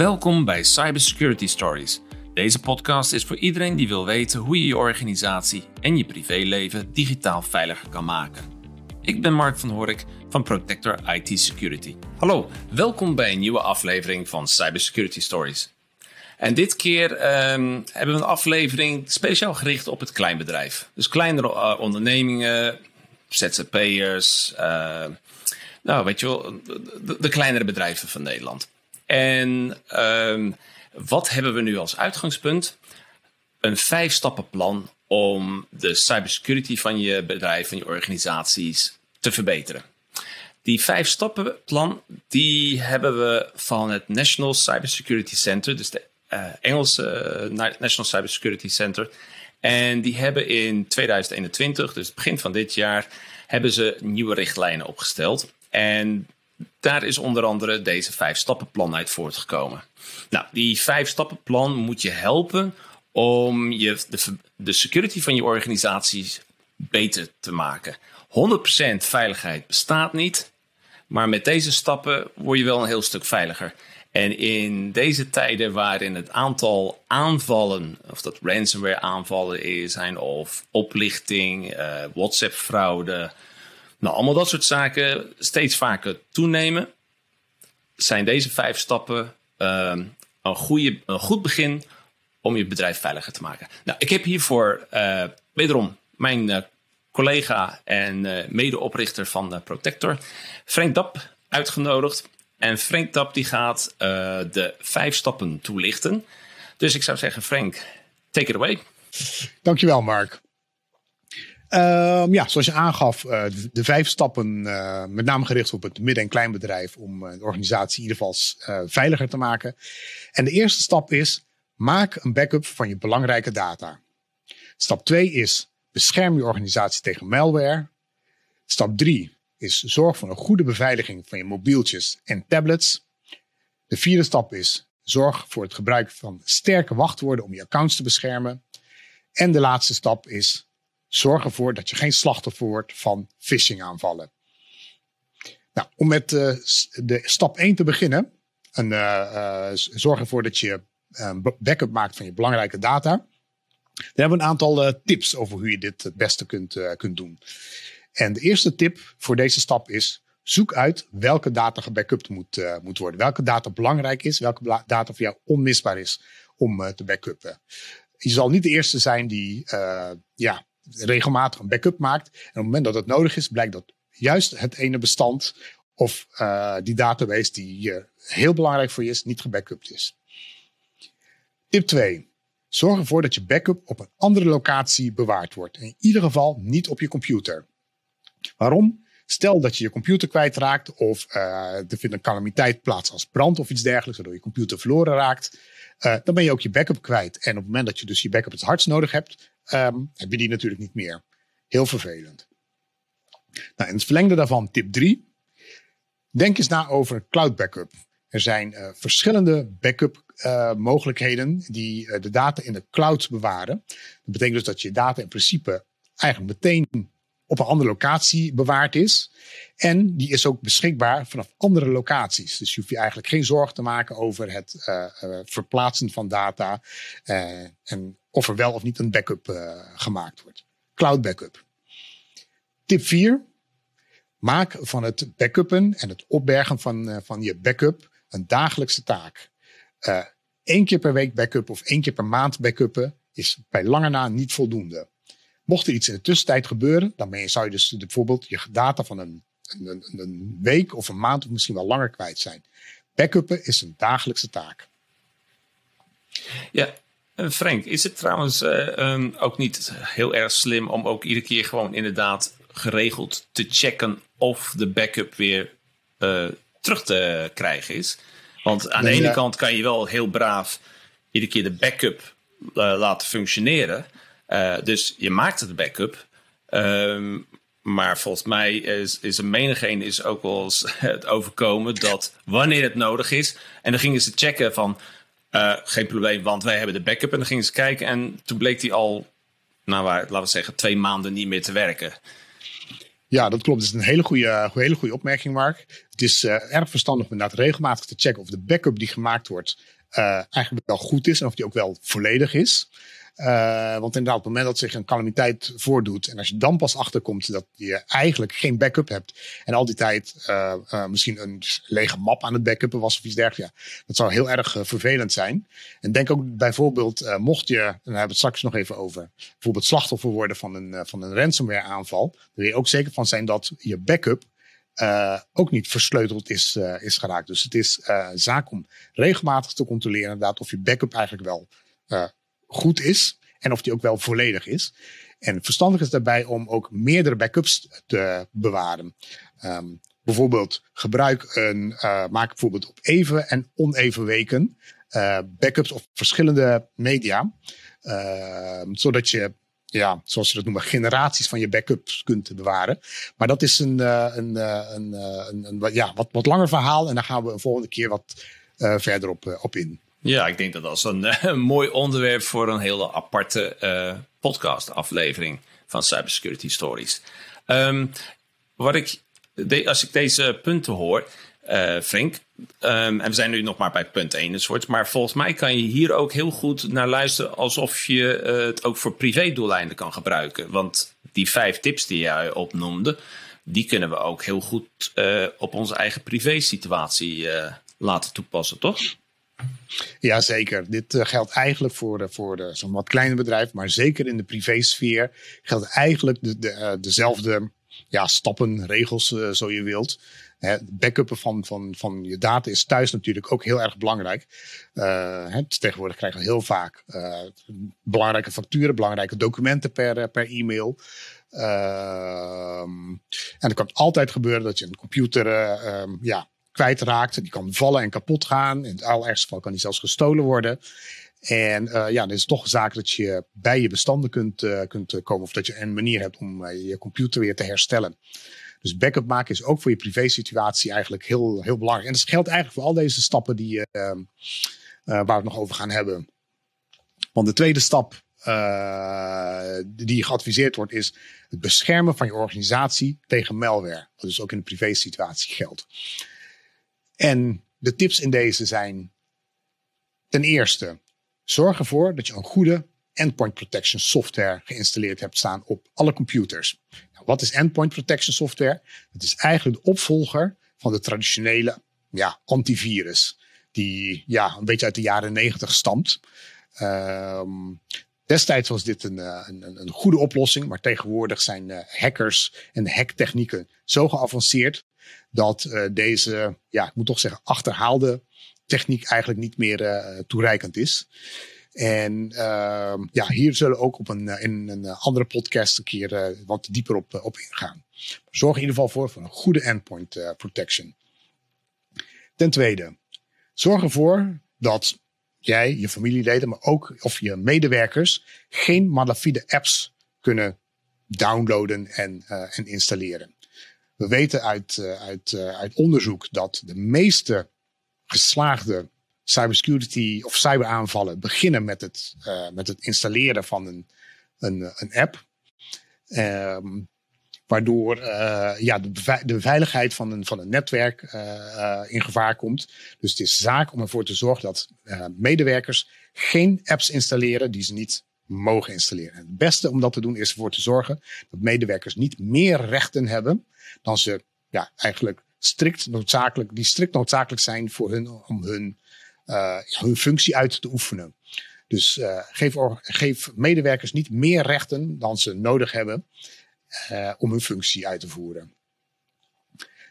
Welkom bij Cybersecurity Stories. Deze podcast is voor iedereen die wil weten hoe je je organisatie en je privéleven digitaal veiliger kan maken. Ik ben Mark van Horik van Protector IT Security. Hallo, welkom bij een nieuwe aflevering van Cybersecurity Stories. En dit keer ehm, hebben we een aflevering speciaal gericht op het kleinbedrijf. Dus kleinere uh, ondernemingen, ZZP'ers, uh, nou weet je wel, de kleinere bedrijven van Nederland. En um, wat hebben we nu als uitgangspunt? Een vijf-stappenplan om de cybersecurity van je bedrijf, van je organisaties te verbeteren. Die vijf stappenplan die hebben we van het National Cybersecurity Center, dus de uh, Engelse uh, National Cybersecurity Center. En die hebben in 2021, dus begin van dit jaar, hebben ze nieuwe richtlijnen opgesteld. En daar is onder andere deze vijf stappenplan uit voortgekomen. Nou, die vijf stappenplan moet je helpen om je, de, de security van je organisaties beter te maken. 100% veiligheid bestaat niet, maar met deze stappen word je wel een heel stuk veiliger. En in deze tijden waarin het aantal aanvallen, of dat ransomware aanvallen zijn, of oplichting, uh, WhatsApp fraude, nou, allemaal dat soort zaken steeds vaker toenemen, zijn deze vijf stappen uh, een, goede, een goed begin om je bedrijf veiliger te maken. Nou, ik heb hiervoor uh, wederom mijn uh, collega en uh, medeoprichter van Protector, Frank Dap, uitgenodigd. En Frank Dap die gaat de vijf stappen toelichten. Dus ik zou zeggen, Frank, take it away. Dankjewel, Mark. Um, ja, zoals je aangaf, uh, de, vijf stappen, uh, met name gericht op het midden- en kleinbedrijf, om uh, de organisatie in ieder geval veiliger te maken. En de eerste stap is, maak een backup van je belangrijke data. Stap 2 is, bescherm je organisatie tegen malware. Stap 3 is, zorg voor een goede beveiliging van je mobieltjes en tablets. De vierde stap is, zorg voor het gebruik van sterke wachtwoorden om je accounts te beschermen. En de laatste stap is, Zorg ervoor dat je geen slachtoffer wordt van phishing aanvallen. Nou, om met uh, de stap 1 te beginnen. En, uh, uh, zorg ervoor dat je een backup maakt van je belangrijke data. Daar hebben we een aantal tips over hoe je dit het beste kunt, kunt doen. En de eerste tip voor deze stap is: zoek uit welke data gebackupt moet, moet worden. Welke data belangrijk is, welke data voor jou onmisbaar is om te backuppen. Je zal niet de eerste zijn die ja, regelmatig een backup maakt. En op het moment dat het nodig is, blijkt dat juist het ene bestand of uh, die database die uh, heel belangrijk voor je is, niet gebackupt is. Tip 2. Zorg ervoor dat je backup op een andere locatie bewaard wordt. In ieder geval niet op je computer. Waarom? Stel dat je je computer kwijtraakt of uh, er vindt een calamiteit plaats als brand of iets dergelijks, waardoor je computer verloren raakt. Uh, dan ben je ook je backup kwijt. En op het moment dat je dus je backup het hardst nodig hebt, um, heb je die natuurlijk niet meer. Heel vervelend. Nou, in het verlengde daarvan, tip 3. Denk eens na over cloud backup. Er zijn uh, verschillende backup uh, mogelijkheden die de data in de cloud bewaren. Dat betekent dus dat je data in principe eigenlijk meteen op een andere locatie bewaard is. En die is ook beschikbaar vanaf andere locaties. Dus je hoeft je eigenlijk geen zorgen te maken over het uh, uh, verplaatsen van data. Uh, en of er wel of niet een backup gemaakt wordt. Cloud backup. Tip 4. Maak van het backuppen en het opbergen van, van je backup een dagelijkse taak. Eén keer per week backup of één keer per maand backuppen is bij lange na niet voldoende. Mocht er iets in de tussentijd gebeuren, dan ben je, zou je dus bijvoorbeeld je data van een, een, een week of een maand of misschien wel langer kwijt zijn. Backuppen is een dagelijkse taak. Ja, Frank, is het trouwens uh, ook niet heel erg slim om ook iedere keer gewoon inderdaad geregeld te checken of de backup weer uh, terug te krijgen is? Want aan de ene kant kan je wel heel braaf iedere keer de backup laten functioneren. Uh, dus je maakt het backup. Um, maar volgens mij is, is een menigeen is ook wel eens het overkomen dat wanneer het nodig is. En dan gingen ze checken van uh, geen probleem, want wij hebben de backup. En dan gingen ze kijken en toen bleek die al, nou waar, laten we zeggen, twee maanden niet meer te werken. Ja, dat klopt. Dat is een hele goede, hele goede opmerking, Mark. Het is uh, erg verstandig om inderdaad regelmatig te checken of de backup die gemaakt wordt eigenlijk wel goed is en of die ook wel volledig is. Uh, want inderdaad, op het moment dat zich een calamiteit voordoet en als je dan pas achterkomt dat je eigenlijk geen backup hebt en al die tijd uh, misschien een lege map aan het backuppen was of iets dergelijks, ja, dat zou heel erg vervelend zijn. En denk ook bijvoorbeeld, mocht je, en daar hebben we het straks nog even over, bijvoorbeeld slachtoffer worden van een, van een ransomware aanval, dan wil je ook zeker van zijn dat je backup uh, ook niet versleuteld is, is geraakt. Dus het is uh, zaak om regelmatig te controleren inderdaad of je backup eigenlijk wel goed is en of die ook wel volledig is. En verstandig is daarbij om ook meerdere backups te bewaren. Um, bijvoorbeeld gebruik een, maak bijvoorbeeld op even en oneven weken backups op verschillende media. Ehm, zodat je ja, zoals je dat noemt, generaties van je backups kunt bewaren. Maar dat is een, een, een, een, een, ja, wat, wat langer verhaal. En daar gaan we een volgende keer wat verder op, op in. Ja, ik denk dat dat een, mooi onderwerp voor een hele aparte uh, podcast-aflevering van Cybersecurity Stories. Um, wat ik, als ik deze punten hoor, uh, Frank. Um, en we zijn nu nog maar bij punt 1 enzovoort. Maar volgens mij kan je hier ook heel goed naar luisteren alsof je uh, het ook voor privé-doeleinden kan gebruiken. Want die vijf tips die jij opnoemde, die kunnen we ook heel goed op onze eigen privé-situatie laten toepassen, toch? Ja, zeker. Dit uh, geldt eigenlijk voor, voor de, zo'n wat kleine bedrijf, maar zeker in de privésfeer geldt eigenlijk de, uh, dezelfde ja, stappen, regels, uh, zo je wilt. Het backuppen van, van, van je data is thuis natuurlijk ook heel erg belangrijk. Uh, tegenwoordig krijgen we heel vaak belangrijke facturen, belangrijke documenten per, per e-mail. Uh, en er kan altijd gebeuren dat je een computer uh, ja, kwijtraakt. Die kan vallen en kapot gaan. In het allerergste geval kan die zelfs gestolen worden. En uh, ja, dan is toch een zaak dat je bij je bestanden kunt, uh, kunt komen. Of dat je een manier hebt om je computer weer te herstellen. Dus backup maken is ook voor je privé situatie eigenlijk heel, heel belangrijk. En dat geldt eigenlijk voor al deze stappen die, waar we het nog over gaan hebben. Want de tweede stap die geadviseerd wordt is het beschermen van je organisatie tegen malware. Wat dus ook in de privé situatie geldt. En de tips in deze zijn ten eerste zorg ervoor dat je een goede endpoint protection software geïnstalleerd hebt staan op alle computers. Nou, wat is endpoint protection software? Het is eigenlijk de opvolger van de traditionele ja, antivirus. Die ja, een beetje uit de jaren negentig stamt. Um, destijds was dit een, een, een, goede oplossing, maar tegenwoordig zijn uh, hackers en hacktechnieken zo geavanceerd dat uh, deze, ja, ik moet toch zeggen, achterhaalde techniek eigenlijk niet meer uh, toereikend is. En uh, ja, hier zullen we ook op een, in een andere podcast een keer wat dieper op, op ingaan. zorg in ieder geval voor, voor een goede endpoint protection. Ten tweede, zorg ervoor dat jij, je familieleden, maar ook of je medewerkers geen malafide apps kunnen downloaden en, en installeren. We weten uit, uit, uit onderzoek dat de meeste geslaagde cybersecurity of cyberaanvallen beginnen met het, uh, met het installeren van een, een, een app. Um, waardoor ja, de, de veiligheid van een, van netwerk in gevaar komt. Dus het is zaak om ervoor te zorgen dat medewerkers geen apps installeren die ze niet mogen installeren. het beste om dat te doen is ervoor te zorgen dat medewerkers niet meer rechten hebben dan ze ja, eigenlijk strikt noodzakelijk, die strikt noodzakelijk zijn voor hun om hun uh, hun functie uit te oefenen. Dus uh, geef, geef, medewerkers niet meer rechten dan ze nodig hebben uh, om hun functie uit te voeren.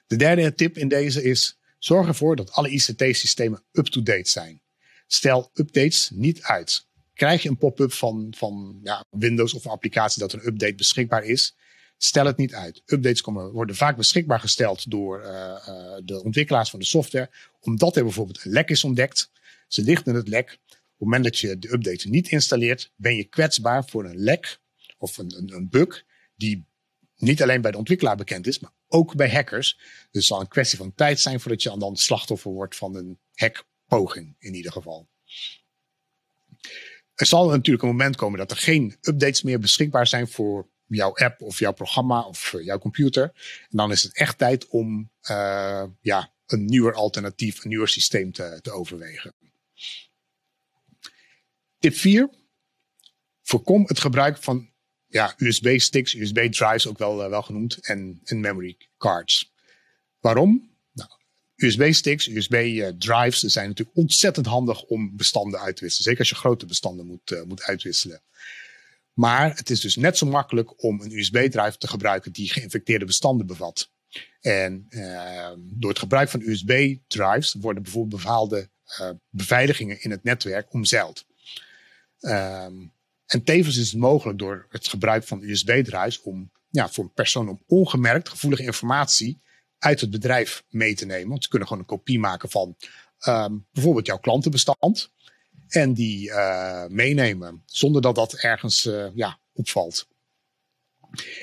De derde tip in deze is: zorg ervoor dat alle ICT-systemen up-to-date zijn. Stel updates niet uit. Krijg je een pop-up van, van ja, Windows of een applicatie dat een update beschikbaar is, stel het niet uit. Updates komen, worden vaak beschikbaar gesteld door uh, uh, de ontwikkelaars van de software, omdat er bijvoorbeeld een lek is ontdekt. Ze lichten het lek. Op het moment dat je de update niet installeert, ben je kwetsbaar voor een lek of een, een, een bug die niet alleen bij de ontwikkelaar bekend is, maar ook bij hackers. Dus het zal een kwestie van tijd zijn voordat je dan slachtoffer wordt van een hackpoging in ieder geval. Er zal natuurlijk een moment komen dat er geen updates meer beschikbaar zijn voor jouw app of jouw programma of jouw computer. En dan is het echt tijd om ja, een nieuwer alternatief, een nieuwer systeem te, te overwegen. Tip 4. Voorkom het gebruik van ja, USB-sticks, USB-drives ook wel, wel genoemd, en, en memory cards. Waarom? USB-sticks, USB-drives zijn natuurlijk ontzettend handig om bestanden uit te wisselen. Zeker als je grote bestanden moet, uh, moet uitwisselen. Maar het is dus net zo makkelijk om een USB-drive te gebruiken die geïnfecteerde bestanden bevat. En uh, door het gebruik van USB-drives worden bijvoorbeeld bepaalde uh, beveiligingen in het netwerk omzeild. Um, en tevens is het mogelijk door het gebruik van USB-drives om ja, voor een persoon om ongemerkt gevoelige informatie uit het bedrijf mee te nemen. Want ze kunnen gewoon een kopie maken van um, bijvoorbeeld jouw klantenbestand. En die uh, meenemen zonder dat dat ergens uh, ja, opvalt.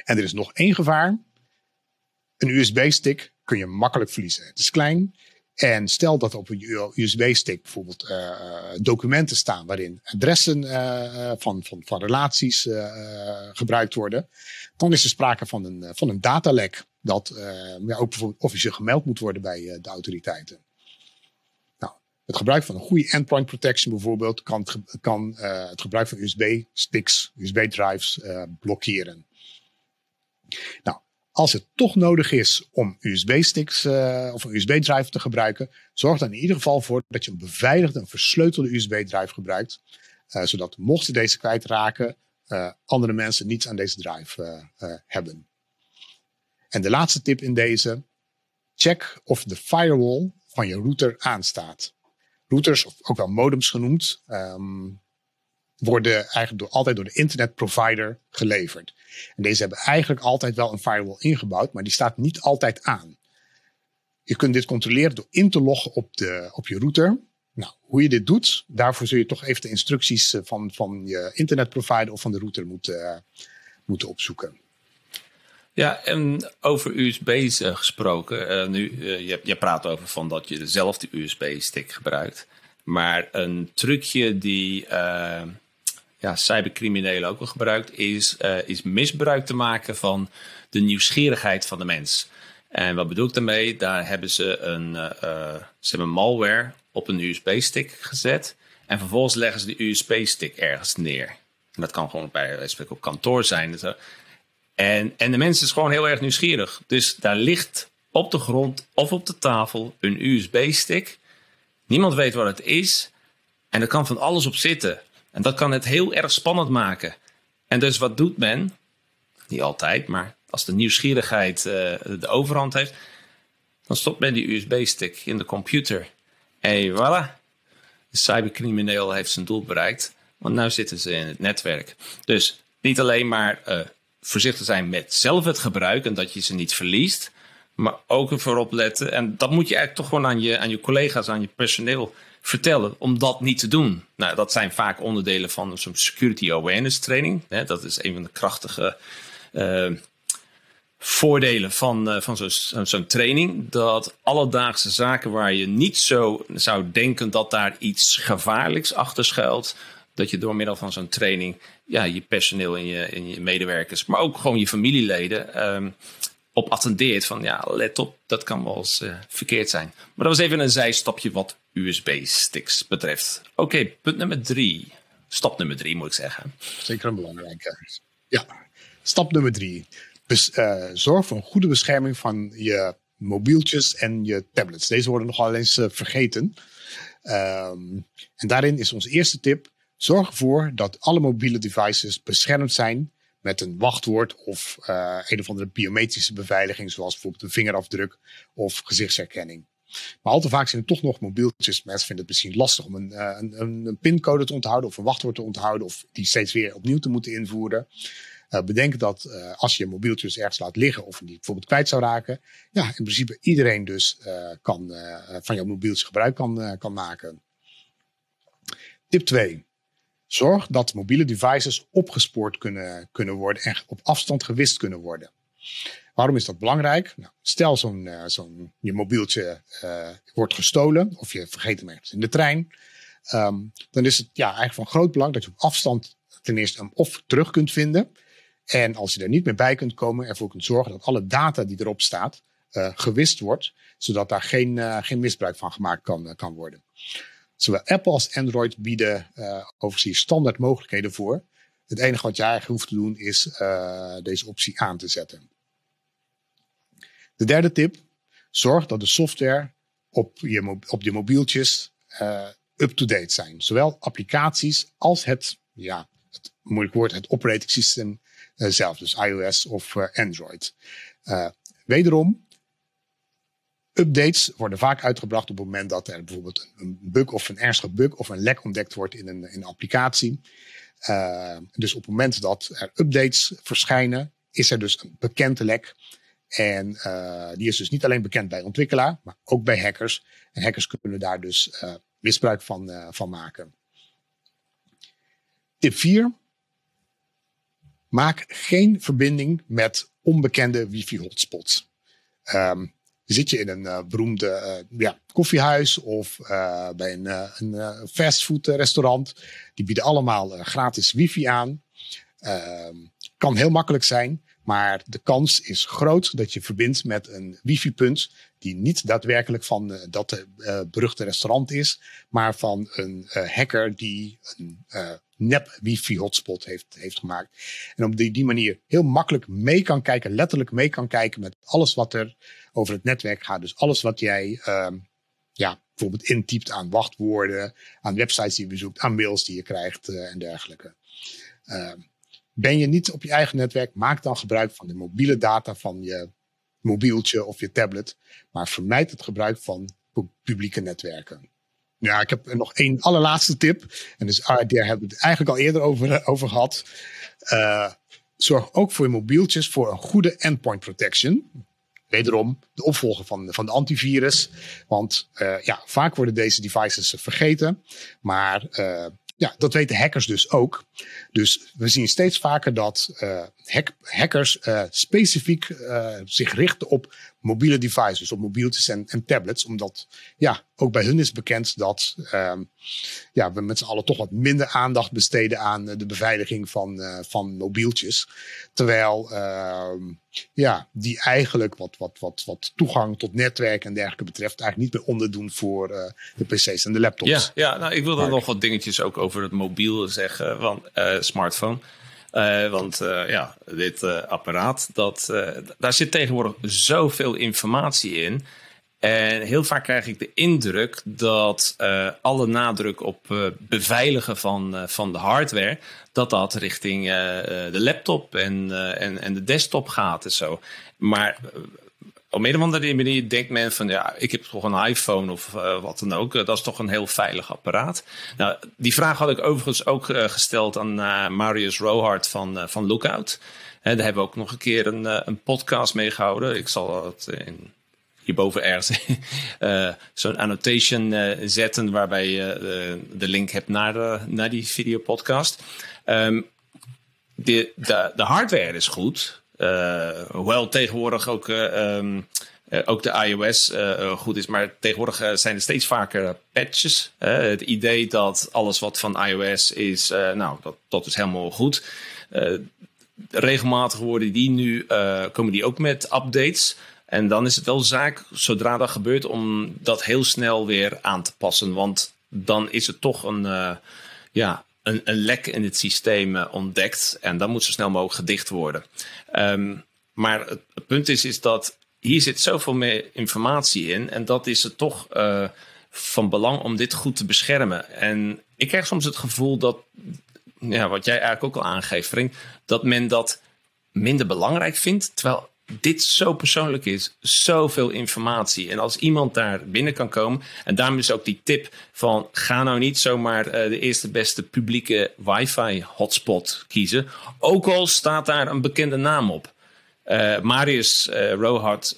En er is nog één gevaar. Een USB-stick kun je makkelijk verliezen. Het is klein. En stel dat op een USB-stick bijvoorbeeld uh, documenten staan waarin adressen van, van, van relaties gebruikt worden, dan is er sprake van een, van een datalek dat ja, ook officieel gemeld moet worden bij de autoriteiten. Nou, het gebruik van een goede endpoint protection bijvoorbeeld kan, kan het gebruik van USB-sticks, USB-drives blokkeren. Nou, als het toch nodig is om USB-sticks of een USB-drive te gebruiken, zorg dan in ieder geval voor dat je een beveiligde en versleutelde USB-drive gebruikt. Uh, zodat mochten deze kwijtraken, uh, andere mensen niets aan deze drive hebben. En de laatste tip in deze: check of de firewall van je router aanstaat. Routers, of ook wel modems genoemd, um, worden eigenlijk door, altijd door de internetprovider geleverd. En deze hebben eigenlijk altijd wel een firewall ingebouwd, maar die staat niet altijd aan. Je kunt dit controleren door in te loggen op, de, op je router. Nou, hoe je dit doet, daarvoor zul je toch even de instructies eh, van, van je internetprovider of van de router moeten, uh, moeten opzoeken. Ja, en over USB's uh, gesproken. Uh, nu, je, je praat over van dat je dezelfde USB-stick gebruikt. Maar een trucje die ja, cybercriminelen ook wel gebruikt, is, is misbruik te maken van de nieuwsgierigheid van de mens. En wat bedoel ik daarmee? Daar hebben ze een ze hebben malware op een USB-stick gezet. En vervolgens leggen ze die USB-stick ergens neer. En dat kan gewoon bij op kantoor zijn. En, en de mens is gewoon heel erg nieuwsgierig. Dus daar ligt op de grond of op de tafel een USB-stick. Niemand weet wat het is. En er kan van alles op zitten. En dat kan het heel erg spannend maken. En dus wat doet men? Niet altijd, maar als de nieuwsgierigheid uh, de overhand heeft, dan stopt men die USB-stick in de computer. En voilà, de cybercrimineel heeft zijn doel bereikt, want nu zitten ze in het netwerk. Dus niet alleen maar uh, voorzichtig zijn met zelf het gebruik en dat je ze niet verliest, maar ook ervoor opletten. En dat moet je eigenlijk toch gewoon aan je, aan je collega's, aan je personeel vertellen om dat niet te doen. Nou, dat zijn vaak onderdelen van zo'n security awareness training. Dat is een van de krachtige uh, voordelen van, uh, van zo'n zo training. Dat alledaagse zaken waar je niet zo zou denken dat daar iets gevaarlijks achter schuilt. Dat je door middel van zo'n training ja, je personeel en je, en je medewerkers, maar ook gewoon je familieleden um, op attendeert van ja, let op, dat kan wel eens uh, verkeerd zijn. Maar dat was even een zijstapje wat USB-sticks betreft. Oké, punt nummer drie. Stap nummer drie moet ik zeggen. Zeker een belangrijke. Ja, stap nummer drie. Uh, zorg voor een goede bescherming van je mobieltjes en je tablets. Deze worden nogal eens uh, vergeten. Um, en daarin is onze eerste tip. Zorg ervoor dat alle mobiele devices beschermd zijn met een wachtwoord of uh, een of andere biometrische beveiliging, zoals bijvoorbeeld een vingerafdruk of gezichtsherkenning. Maar al te vaak zijn er toch nog mobieltjes. Mensen vinden het misschien lastig om een, uh, een, een, pincode te onthouden of een wachtwoord te onthouden of die steeds weer opnieuw te moeten invoeren. Uh, bedenk dat als je je mobieltjes ergens laat liggen of die bijvoorbeeld kwijt zou raken, ja, in principe iedereen dus kan, van jouw mobieltje gebruik kan, kan maken. Tip 2. Zorg dat mobiele devices opgespoord kunnen, kunnen worden en op afstand gewist kunnen worden. Waarom is dat belangrijk? Nou, stel zo'n uh, zo'n je mobieltje uh, wordt gestolen of je vergeet hem ergens in de trein. Um, dan is het ja, eigenlijk van groot belang dat je op afstand ten eerste hem of terug kunt vinden. En als je er niet meer bij kunt komen, ervoor kunt zorgen dat alle data die erop staat uh, gewist wordt, zodat daar geen, geen misbruik van gemaakt kan, kan worden. Zowel Apple als Android bieden overigens standaard mogelijkheden voor. Het enige wat je eigenlijk hoeft te doen is deze optie aan te zetten. De derde tip: zorg dat de software op je, op je mobieltjes up-to-date zijn. Zowel applicaties als het, ja, het moeilijk woord, het operating system zelf, dus iOS of Android. wederom, Updates worden vaak uitgebracht op het moment dat er bijvoorbeeld een bug of een ernstige bug of een lek ontdekt wordt in een, in applicatie. Uh, dus op het moment dat er updates verschijnen, is er dus een bekende lek. En uh, die is dus niet alleen bekend bij ontwikkelaar, maar ook bij hackers. En hackers kunnen daar dus uh, misbruik van, van maken. Tip 4. Maak geen verbinding met onbekende wifi-hotspots. Um, zit je in een uh, beroemde uh, ja, koffiehuis of uh, bij een, een fastfood restaurant. Die bieden allemaal gratis wifi aan. Ehm, kan heel makkelijk zijn, maar de kans is groot dat je verbindt met een wifi-punt die niet daadwerkelijk van dat beruchte restaurant is, maar van een hacker die een nep wifi hotspot heeft, heeft gemaakt. En op die, die manier heel makkelijk mee kan kijken, letterlijk mee kan kijken met alles wat er over het netwerk gaat. Dus alles wat jij um, ja, bijvoorbeeld intypt aan wachtwoorden, aan websites die je bezoekt, aan mails die je krijgt uh, en dergelijke. Uh, ben je niet op je eigen netwerk, maak dan gebruik van de mobiele data van je mobieltje of je tablet. Maar vermijd het gebruik van publieke netwerken. Ja, ik heb nog één allerlaatste tip. En dus, ah, daar hebben we het eigenlijk al eerder over, over gehad. Uh, zorg ook voor je mobieltjes voor een goede endpoint protection. Wederom de opvolger van, van de antivirus. Want uh, ja, vaak worden deze devices vergeten. Maar ja, dat weten hackers dus ook. Dus we zien steeds vaker dat hack, hackers specifiek zich richten op mobiele devices, op mobieltjes en, en, tablets. Omdat ja, ook bij hun is bekend dat uh, ja, we met z'n allen toch wat minder aandacht besteden aan de beveiliging van, van mobieltjes. Terwijl ehm, ja, die eigenlijk wat, wat, wat, wat toegang tot netwerk en dergelijke betreft, eigenlijk niet meer onderdoen voor de PC's en de laptops. Ja, ja nou, ik wilde nog wat dingetjes ook over het mobiel zeggen, van smartphone. Uh, want uh, ja, dit uh, apparaat, dat, daar zit tegenwoordig zoveel informatie in. En heel vaak krijg ik de indruk dat alle nadruk op beveiligen van, van de hardware, dat dat richting de laptop en, en, en de desktop gaat en zo. Maar op een of andere manier denkt men van ja, ik heb toch een iPhone of uh, wat dan ook. dat is toch een heel veilig apparaat. Nou, die vraag had ik overigens ook uh, gesteld aan uh, Marius Rohart van, van Lookout. daar hebben we ook nog een keer een, een podcast mee gehouden. Ik zal het in, hierboven ergens zo'n annotation zetten waarbij je de link hebt naar, naar die videopodcast. Um, de, de hardware is goed. Hoewel tegenwoordig ook, uh, um, uh, ook de iOS goed is, maar tegenwoordig zijn er steeds vaker patches. het idee dat alles wat van iOS is, nou, dat, dat is helemaal goed. regelmatig worden die nu, komen die ook met updates. En dan is het wel zaak, zodra dat gebeurt, om dat heel snel weer aan te passen. Want dan is het toch een, ja, een, een lek in het systeem uh, ontdekt. En dan moet zo snel mogelijk gedicht worden. Um, maar het, punt is, is dat hier zit zoveel meer informatie in. En dat is het toch uh, van belang om dit goed te beschermen. En ik krijg soms het gevoel dat, ja, wat jij eigenlijk ook al aangeeft, Frank, dat men dat minder belangrijk vindt. Terwijl dit zo persoonlijk is, zoveel informatie. En als iemand daar binnen kan komen, en daarom is ook die tip van ga nou niet zomaar uh, de eerste beste publieke wifi hotspot kiezen, ook al staat daar een bekende naam op. Uh, Marius uh, Rohart,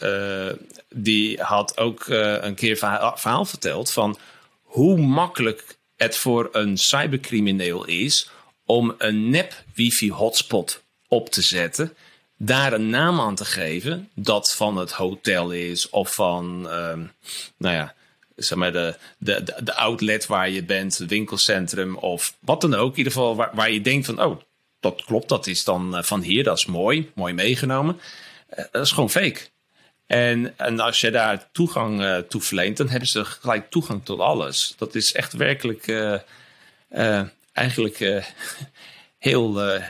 die had ook een keer verhaal, verhaal verteld van hoe makkelijk het voor een cybercrimineel is om een nep wifi hotspot op te zetten daar een naam aan te geven dat van het hotel is of van, uh, nou ja, zeg maar de, de, de outlet waar je bent, winkelcentrum of wat dan ook. In ieder geval waar, waar je denkt van, oh, dat klopt, dat is dan van hier, dat is mooi, mooi meegenomen. dat is gewoon fake. En, en als je daar toegang uh, toe verleent, dan hebben ze gelijk toegang tot alles. Dat is echt werkelijk eigenlijk heel,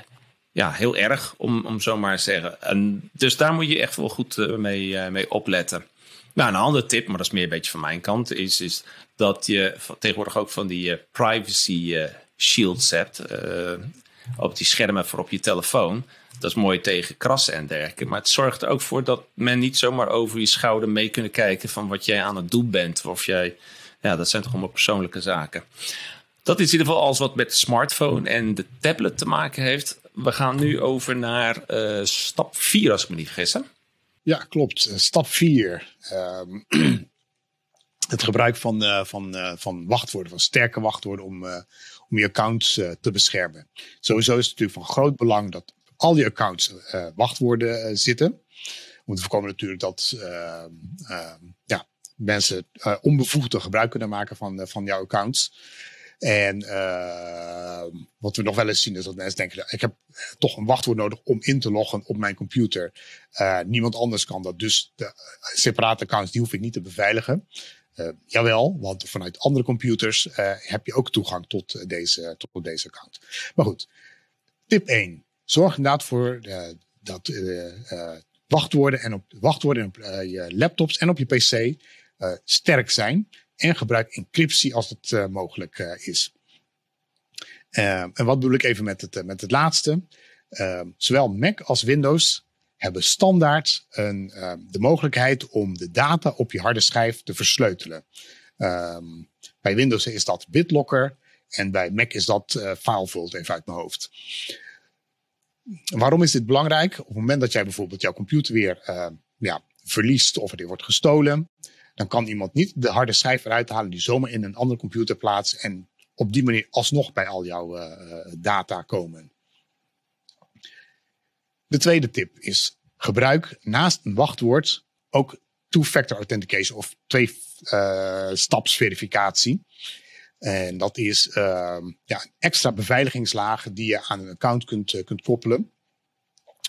ja, heel erg, om, om zo maar te zeggen. En dus daar moet je echt wel goed mee, mee opletten. Nou, een andere tip, maar dat is meer een beetje van mijn kant, is, is dat je tegenwoordig ook van die privacy shields hebt. op die schermen voor op je telefoon. Dat is mooi tegen krassen en dergelijke. Maar het zorgt er ook voor dat men niet zomaar over je schouder mee kunnen kijken van wat jij aan het doen bent. Of jij, ja, dat zijn toch allemaal persoonlijke zaken. Dat is in ieder geval alles wat met de smartphone en de tablet te maken heeft. We gaan nu over naar uh, stap 4, als ik me niet vergis. Ja, klopt. Eh, stap 4. Um, het gebruik van, uh, van, van wachtwoorden, van sterke wachtwoorden om, om je accounts te beschermen. Sowieso is het natuurlijk van groot belang dat al die accounts wachtwoorden zitten. We moeten voorkomen natuurlijk dat uh, ja, mensen onbevoegde gebruik kunnen maken van, van jouw accounts. En wat we nog wel eens zien is dat mensen denken, ik heb toch een wachtwoord nodig om in te loggen op mijn computer. niemand anders kan dat. Dus de separate accounts, die hoef ik niet te beveiligen. Uh, jawel, want vanuit andere computers uh, heb je ook toegang tot, deze, tot deze account. Maar goed, tip 1. Zorg inderdaad voor uh, dat uh, wachtwoorden en op wachtwoorden op je laptops en op je PC sterk zijn. En gebruik encryptie als het mogelijk is. en wat bedoel ik even met het, met het laatste? zowel Mac als Windows hebben standaard een, de mogelijkheid om de data op je harde schijf te versleutelen. Bij Windows is dat BitLocker en bij Mac is dat uh, FileVault, even uit mijn hoofd. Waarom is dit belangrijk? Op het moment dat jij bijvoorbeeld jouw computer weer ja, verliest of er wordt gestolen, dan kan iemand niet de harde schijf eruit halen die zomaar in een andere computer plaatst en op die manier alsnog bij al jouw uh, data komen. De tweede tip is gebruik naast een wachtwoord ook two-factor authentication of twee-stapsverificatie. En dat is uh, ja, een extra beveiligingslaag die je aan een account kunt, kunt koppelen.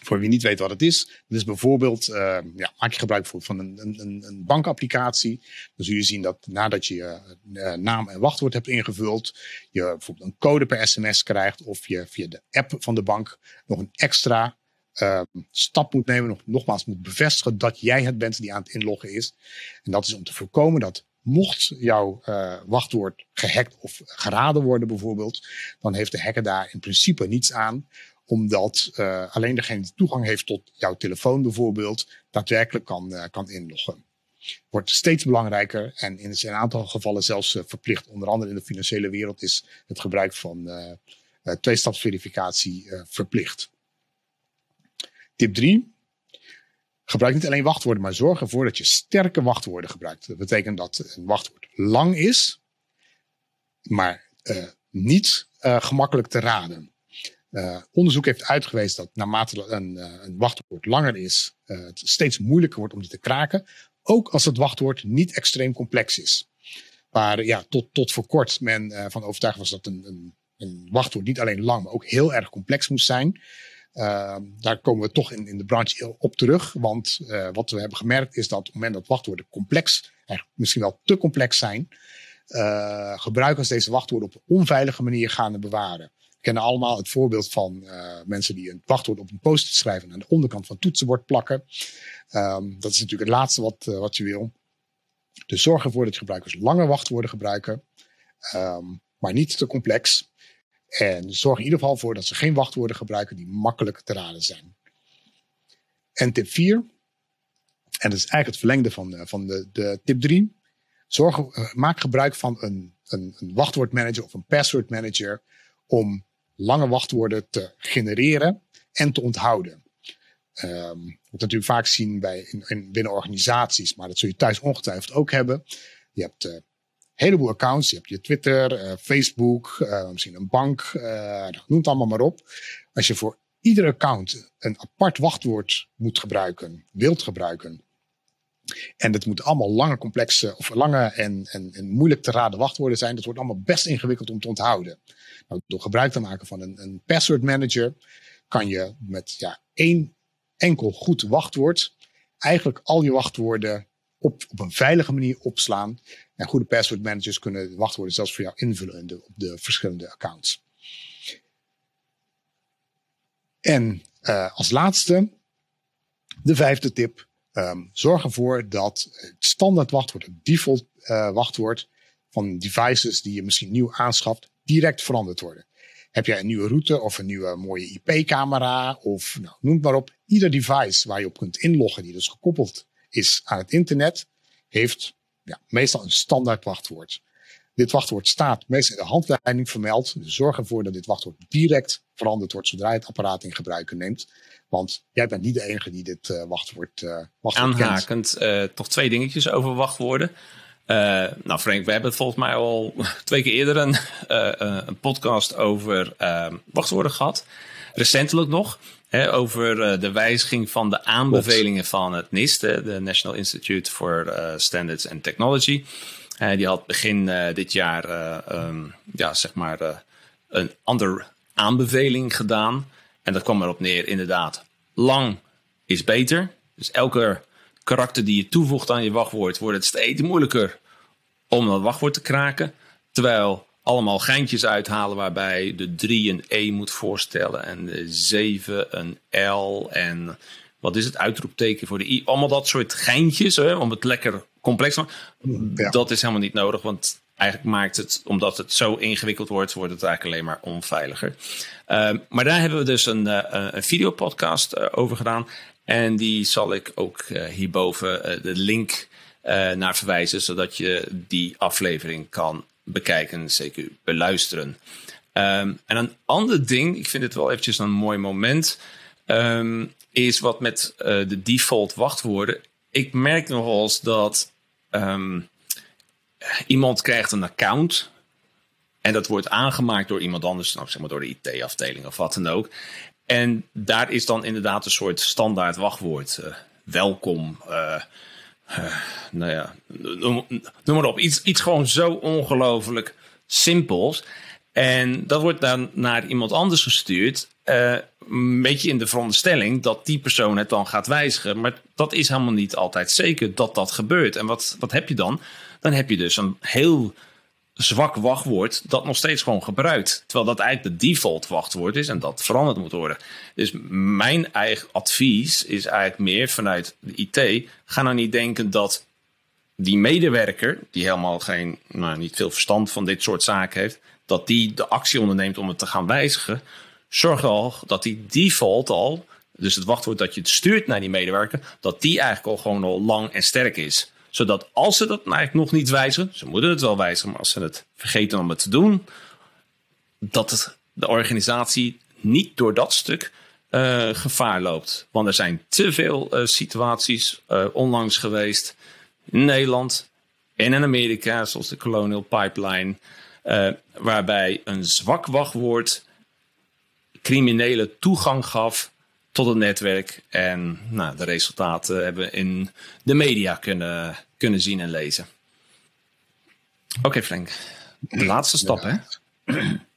Voor wie niet weet wat het is. Is bijvoorbeeld, uh, ja, maak je gebruik van een, een, een bankapplicatie. Dan zul je zien dat nadat je je uh, naam en wachtwoord hebt ingevuld, je bijvoorbeeld een code per sms krijgt. Of je via de app van de bank nog een extra uh, stap moet nemen. Nog, nogmaals moet bevestigen dat jij het bent die aan het inloggen is. En dat is om te voorkomen dat mocht jouw wachtwoord gehackt of geraden worden bijvoorbeeld, dan heeft de hacker daar in principe niets aan omdat uh, alleen degene die toegang heeft tot jouw telefoon bijvoorbeeld, daadwerkelijk kan, uh, kan inloggen. Wordt steeds belangrijker en in een aantal gevallen zelfs uh, verplicht. Onder andere in de financiële wereld is het gebruik van tweestapsverificatie verplicht. Tip 3. Gebruik niet alleen wachtwoorden, maar zorg ervoor dat je sterke wachtwoorden gebruikt. Dat betekent dat een wachtwoord lang is, maar niet gemakkelijk te raden. Uh, onderzoek heeft uitgewezen dat naarmate een, een wachtwoord langer is, het steeds moeilijker wordt om die te kraken. Ook als het wachtwoord niet extreem complex is. Waar ja, tot, tot voor kort men van overtuigd was dat een, een, een wachtwoord niet alleen lang, maar ook heel erg complex moest zijn. Uh, daar komen we toch in, in de branche op terug. Want uh, wat we hebben gemerkt is dat op het moment dat wachtwoorden complex, misschien wel te complex zijn, uh, gebruikers deze wachtwoorden op een onveilige manier gaan bewaren. Kennen allemaal het voorbeeld van mensen die een wachtwoord op een post schrijven en aan de onderkant van het toetsenbord plakken. Um, dat is natuurlijk het laatste wat, wat je wil. Dus zorg ervoor dat gebruikers lange wachtwoorden gebruiken, um, maar niet te complex. En zorg in ieder geval voor dat ze geen wachtwoorden gebruiken die makkelijk te raden zijn. En tip 4, en dat is eigenlijk het verlengde van, eh, van de, de tip 3. Zorg, maak gebruik van een, een, een wachtwoordmanager of een password manager om lange wachtwoorden te genereren en te onthouden. Um, wat natuurlijk vaak zien bij in, in, binnen organisaties, maar dat zul je thuis ongetwijfeld ook hebben. Je hebt uh, heleboel accounts. Je hebt je Twitter, uh, Facebook, uh, misschien een bank, noem het allemaal maar op. Als je voor ieder account een apart wachtwoord moet gebruiken, wilt gebruiken, En het moeten allemaal lange, complexe of lange en, en, en moeilijk te raden wachtwoorden zijn. Dat wordt allemaal best ingewikkeld om te onthouden. Nou, door gebruik te maken van een, een password manager kan je met ja, één enkel goed wachtwoord eigenlijk al je wachtwoorden op, op een veilige manier opslaan. En goede password managers kunnen wachtwoorden zelfs voor jou invullen op de verschillende accounts. En uh, als laatste, de vijfde tip. Um, zorg ervoor dat het standaard wachtwoord, het default uh, wachtwoord van devices die je misschien nieuw aanschaft, direct veranderd worden. Heb jij een nieuwe route of een nieuwe mooie IP-camera of nou, noem het maar op. Ieder device waar je op kunt inloggen, die dus gekoppeld is aan het internet, heeft ja, meestal een standaard wachtwoord. Dit wachtwoord staat meestal in de handleiding vermeld. Dus zorg ervoor dat dit wachtwoord direct veranderd wordt zodra je het apparaat in gebruik neemt. Want jij bent niet de enige die dit uh, wachtwoord, uh, wachtwoord Aanhakend, uh, toch twee dingetjes over wachtwoorden. nou Frank, we hebben volgens mij al twee keer eerder een, een podcast over wachtwoorden gehad. Recentelijk nog. Hè, over de wijziging van de aanbevelingen van het NIST, de National Institute for Standards and Technology. Die had begin dit jaar um, ja, zeg maar, een ander aanbeveling gedaan. En dat kwam erop neer, inderdaad. Lang is beter. Dus elke karakter die je toevoegt aan je wachtwoord, wordt het steeds moeilijker om dat wachtwoord te kraken. Terwijl allemaal geintjes uithalen waarbij de 3 een E moet voorstellen en de 7 een L en wat is het uitroepteken voor de I. Allemaal dat soort geintjes hè, om het lekker complex. Dat is helemaal niet nodig, want eigenlijk maakt het, omdat het zo ingewikkeld wordt, wordt het eigenlijk alleen maar onveiliger. Uh, maar daar hebben we dus een, uh, een videopodcast uh, over gedaan. En die zal ik ook hierboven de link naar verwijzen, zodat je die aflevering kan bekijken, zeker beluisteren. Um, en een ander ding, ik vind het wel eventjes een mooi moment, um, is wat met de default wachtwoorden. Ik merk nog eens dat um, iemand krijgt een account. En dat wordt aangemaakt door iemand anders, nou, zeg maar door de IT-afdeling of wat dan ook. En daar is dan inderdaad een soort standaard wachtwoord. Uh, welkom. Uh, nou ja, noem, noem, maar op. Iets, iets gewoon zo ongelooflijk simpels. En dat wordt dan naar iemand anders gestuurd. een beetje in de veronderstelling dat die persoon het dan gaat wijzigen. Maar dat is helemaal niet altijd zeker dat dat gebeurt. En wat, wat heb je dan? dan heb je dus een heel zwak wachtwoord dat nog steeds gewoon gebruikt. Terwijl dat eigenlijk de default wachtwoord is en dat veranderd moet worden. Dus mijn eigen advies is eigenlijk meer vanuit de IT. Ga nou niet denken dat die medewerker, die helemaal geen, nou, niet veel verstand van dit soort zaken heeft, dat die de actie onderneemt om het te gaan wijzigen. Zorg al dat die default al, dus het wachtwoord dat je het stuurt naar die medewerker, dat die eigenlijk al gewoon al lang en sterk is zodat als ze dat eigenlijk nog niet wijzigen, ze moeten het wel wijzigen, maar als ze het vergeten om het te doen, dat het, de organisatie niet door dat stuk uh, gevaar loopt. Want er zijn te veel uh, situaties uh, onlangs geweest in Nederland en in Amerika, zoals de Colonial Pipeline, waarbij een zwak wachtwoord criminelen toegang gaf tot het netwerk. En nou, de resultaten hebben we in de media kunnen, kunnen zien en lezen. Oké, Frank. De laatste stap, hè?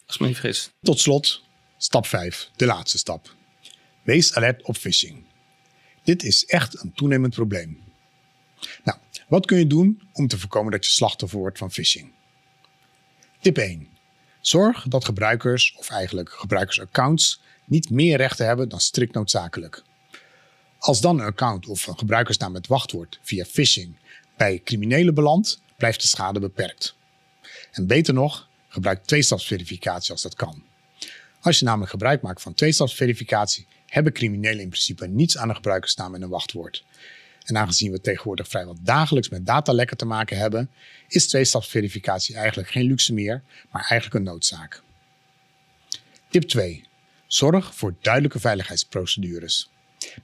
Als me niet vergis. Tot slot, stap 5, de laatste stap. Wees alert op phishing. Dit is echt een toenemend probleem. Nou, wat kun je doen om te voorkomen dat je slachtoffer wordt van phishing? Tip 1. Zorg dat gebruikers, of eigenlijk gebruikersaccounts, niet meer rechten hebben dan strikt noodzakelijk. Als dan een account of een gebruikersnaam met wachtwoord via phishing bij criminelen belandt, blijft de schade beperkt. En beter nog, gebruik tweestapsverificatie als dat kan. Als je namelijk gebruik maakt van tweestapsverificatie, hebben criminelen in principe niets aan een gebruikersnaam en een wachtwoord. En aangezien we tegenwoordig vrijwel dagelijks met datalekken te maken hebben, is tweestapsverificatie eigenlijk geen luxe meer, maar eigenlijk een noodzaak. Tip 2. Zorg voor duidelijke veiligheidsprocedures.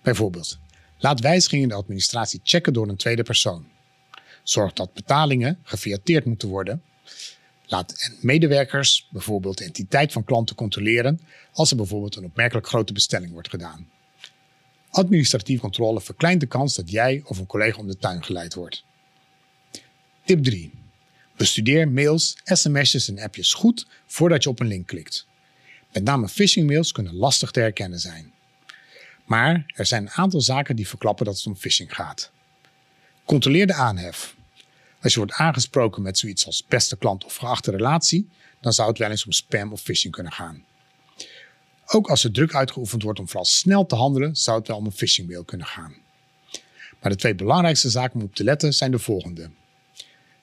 Bijvoorbeeld, laat wijzigingen in de administratie checken door een tweede persoon. Zorg dat betalingen gefiateerd moeten worden. Laat medewerkers bijvoorbeeld de entiteit van klanten controleren als er bijvoorbeeld een opmerkelijk grote bestelling wordt gedaan. Administratieve controle verkleint de kans dat jij of een collega om de tuin geleid wordt. Tip 3. Bestudeer mails, sms'jes en appjes goed voordat je op een link klikt. Met name phishing-mails kunnen lastig te herkennen zijn. Maar er zijn een aantal zaken die verklappen dat het om phishing gaat. Controleer de aanhef. Als je wordt aangesproken met zoiets als beste klant of geachte relatie, dan zou het wel eens om spam of phishing kunnen gaan. Ook als er druk uitgeoefend wordt om vooral snel te handelen, zou het wel om een phishing mail kunnen gaan. Maar de twee belangrijkste zaken om op te letten zijn de volgende.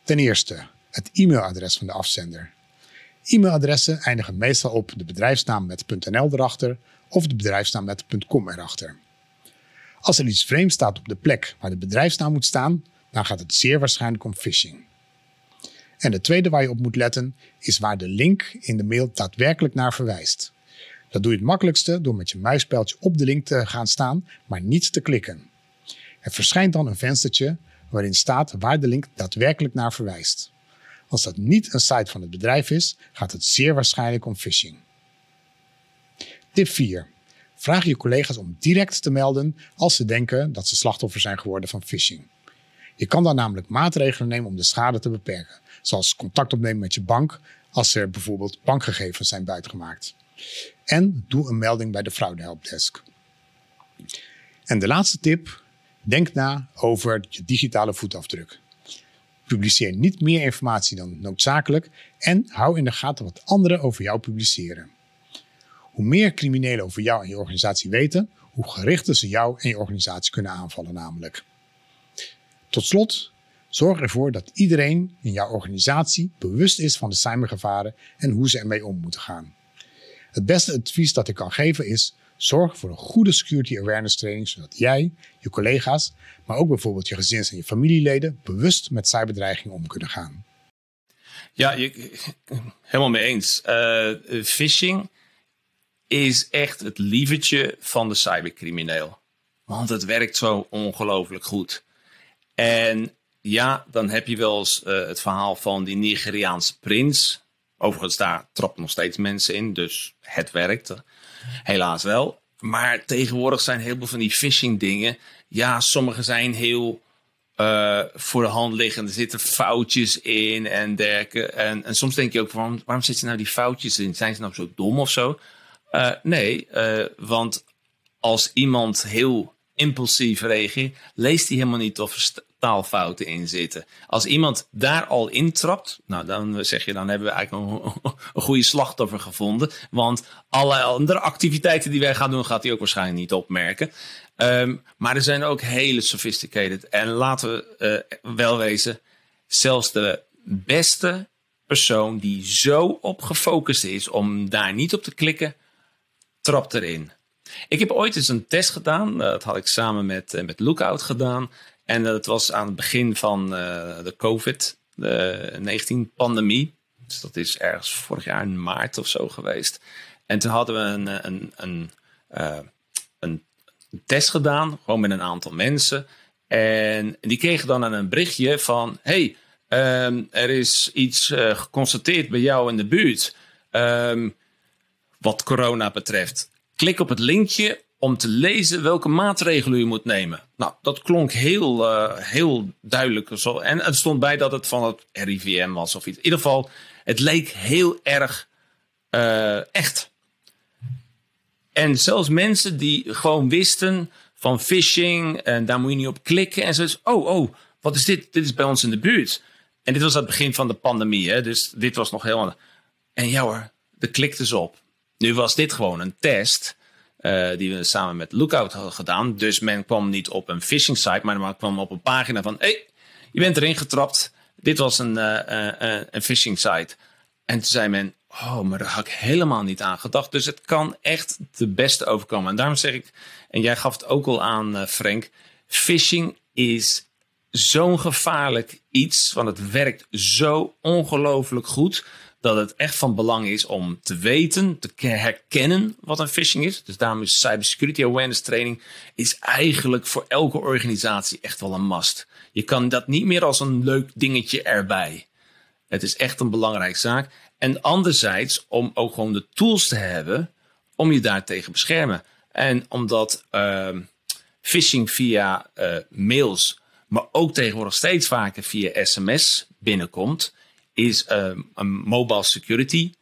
Ten eerste, het e-mailadres van de afzender. E-mailadressen eindigen meestal op de bedrijfsnaam met .nl erachter of de bedrijfsnaam met .com erachter. Als er iets vreemds staat op de plek waar de bedrijfsnaam moet staan, dan gaat het zeer waarschijnlijk om phishing. En de tweede waar je op moet letten is waar de link in de mail daadwerkelijk naar verwijst. Dat doe je het makkelijkste door met je muispijltje op de link te gaan staan, maar niet te klikken. Er verschijnt dan een venstertje waarin staat waar de link daadwerkelijk naar verwijst. Als dat niet een site van het bedrijf is, gaat het zeer waarschijnlijk om phishing. Tip 4. Vraag je collega's om direct te melden als ze denken dat ze slachtoffer zijn geworden van phishing. Je kan dan namelijk maatregelen nemen om de schade te beperken, zoals contact opnemen met je bank als er bijvoorbeeld bankgegevens zijn buitgemaakt. En doe een melding bij de fraudehelpdesk. En de laatste tip, denk na over je digitale voetafdruk. Publiceer niet meer informatie dan noodzakelijk en hou in de gaten wat anderen over jou publiceren. Hoe meer criminelen over jou en je organisatie weten, hoe gerichter ze jou en je organisatie kunnen aanvallen namelijk. Tot slot, zorg ervoor dat iedereen in jouw organisatie bewust is van de cybergevaren en hoe ze ermee om moeten gaan. Het beste advies dat ik kan geven is: zorg voor een goede security awareness training, zodat jij, je collega's, maar ook bijvoorbeeld je gezins- en je familieleden bewust met cyberdreigingen om kunnen gaan. Ja, je, helemaal mee eens. Uh, phishing is echt het lievertje van de cybercrimineel. Want het werkt zo ongelooflijk goed. En ja, dan heb je wel eens uh, het verhaal van die Nigeriaanse prins. Overigens, daar trappen nog steeds mensen in, dus het werkt. Helaas wel. Maar tegenwoordig zijn heel veel van die phishing dingen. Ja, sommige zijn heel uh, voor de hand liggend. Er zitten foutjes in en dergelijke. En, en soms denk je ook van, waarom zitten nou die foutjes in? Zijn ze nou zo dom of zo? Uh, nee, uh, want als iemand heel impulsief reageert, leest hij helemaal niet of er taalfouten in zitten. Als iemand daar al intrapt, nou dan zeg je, dan hebben we eigenlijk een, goede slachtoffer gevonden. Want alle andere activiteiten die wij gaan doen, gaat hij ook waarschijnlijk niet opmerken. Um, maar er zijn ook hele sophisticated. En laten we uh, wel wezen, zelfs de beste persoon die zo op gefocust is om daar niet op te klikken, trapt erin. Ik heb ooit eens een test gedaan. Dat had ik samen met, uh, met Lookout gedaan. En dat was aan het begin van de COVID-19-pandemie. Dus dat is ergens vorig jaar in maart of zo geweest. En toen hadden we een, een, een, een test gedaan, gewoon met een aantal mensen. En die kregen dan een berichtje van: hey, um, er is iets geconstateerd bij jou in de buurt. Um, wat corona betreft. Klik op het linkje om te lezen welke maatregelen u moet nemen. Nou, dat klonk heel, uh, heel duidelijk. Zo. En het stond bij dat het van het RIVM was of iets. In ieder geval, het leek heel erg uh, echt. En zelfs mensen die gewoon wisten van phishing en daar moet je niet op klikken. En zo, oh, oh, wat is dit? Dit is bij ons in de buurt. En dit was het begin van de pandemie, hè? dus dit was nog helemaal. En ja hoor, de klikte ze op. Nu was dit gewoon een test uh, die we samen met Lookout hadden gedaan. Dus men kwam niet op een phishing site, maar men kwam op een pagina van: hey, je bent erin getrapt. Dit was een, uh, uh, een phishing site. En toen zei men: Oh, maar daar had ik helemaal niet aan gedacht. Dus het kan echt de beste overkomen. En daarom zeg ik, en jij gaf het ook al aan, Frank: phishing is zo'n gevaarlijk iets, want het werkt zo ongelooflijk goed dat het echt van belang is om te weten, te herkennen wat een phishing is. Dus daarom is cybersecurity awareness training is eigenlijk voor elke organisatie echt wel een must. Je kan dat niet meer als een leuk dingetje erbij. Het is echt een belangrijke zaak. En anderzijds om ook gewoon de tools te hebben om je daartegen te beschermen. En omdat uh, phishing via mails, maar ook tegenwoordig steeds vaker via sms binnenkomt, is een mobile security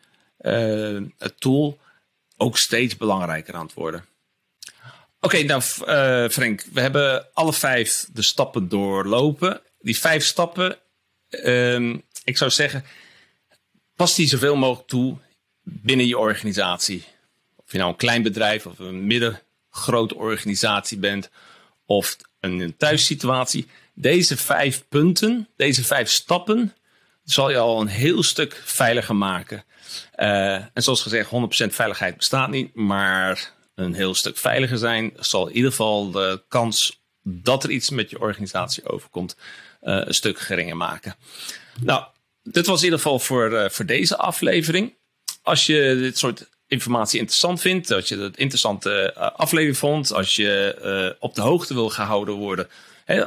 tool ook steeds belangrijker aan het worden. Oké, nou Frank, we hebben alle vijf de stappen doorlopen. Die vijf stappen, ehm, ik zou zeggen, pas die zoveel mogelijk toe binnen je organisatie. Of je nou een klein bedrijf of een middengrote organisatie bent of een thuissituatie. Deze vijf punten, deze vijf stappen, zal je al een heel stuk veiliger maken. Uh, en zoals gezegd, 100% veiligheid bestaat niet, maar een heel stuk veiliger zijn zal in ieder geval de kans dat er iets met je organisatie overkomt uh, een stuk geringer maken. Nou, dit was in ieder geval voor, uh, voor deze aflevering. Als je dit soort informatie interessant vindt, als je het interessante aflevering vond, als je op de hoogte wil gehouden worden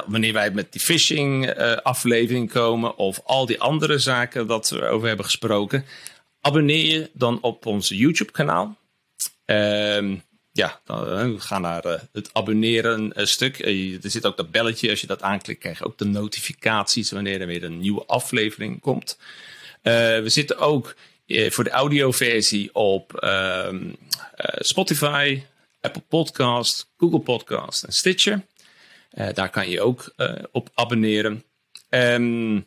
Wanneer wij met die phishing aflevering komen of al die andere zaken dat we over hebben gesproken, abonneer je dan op ons YouTube kanaal. Uh, ja, dan, ga naar uh, het abonneren stuk. Er zit ook dat belletje. Als je dat aanklikt, krijg je ook de notificaties wanneer er weer een nieuwe aflevering komt. we zitten ook voor de audioversie op ehm, Spotify, Apple Podcast, Google Podcast en Stitcher. Daar kan je ook op abonneren. Um,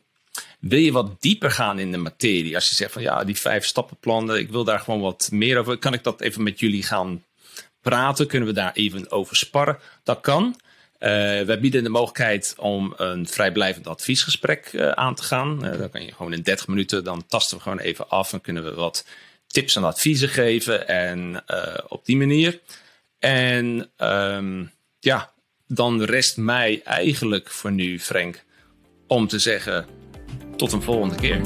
wil je wat dieper gaan in de materie? Als je zegt van ja, die vijf stappenplannen, ik wil daar gewoon wat meer over. Kan ik dat even met jullie gaan praten? Kunnen we daar even over sparren? Dat kan. Uh, wij bieden de mogelijkheid om een vrijblijvend adviesgesprek aan te gaan. Dan kan je gewoon in 30 minuten, dan tasten we gewoon even af en kunnen we wat tips en adviezen geven. En op die manier. En um, ja, dan rest mij eigenlijk voor nu, Frank, om te zeggen tot een volgende keer.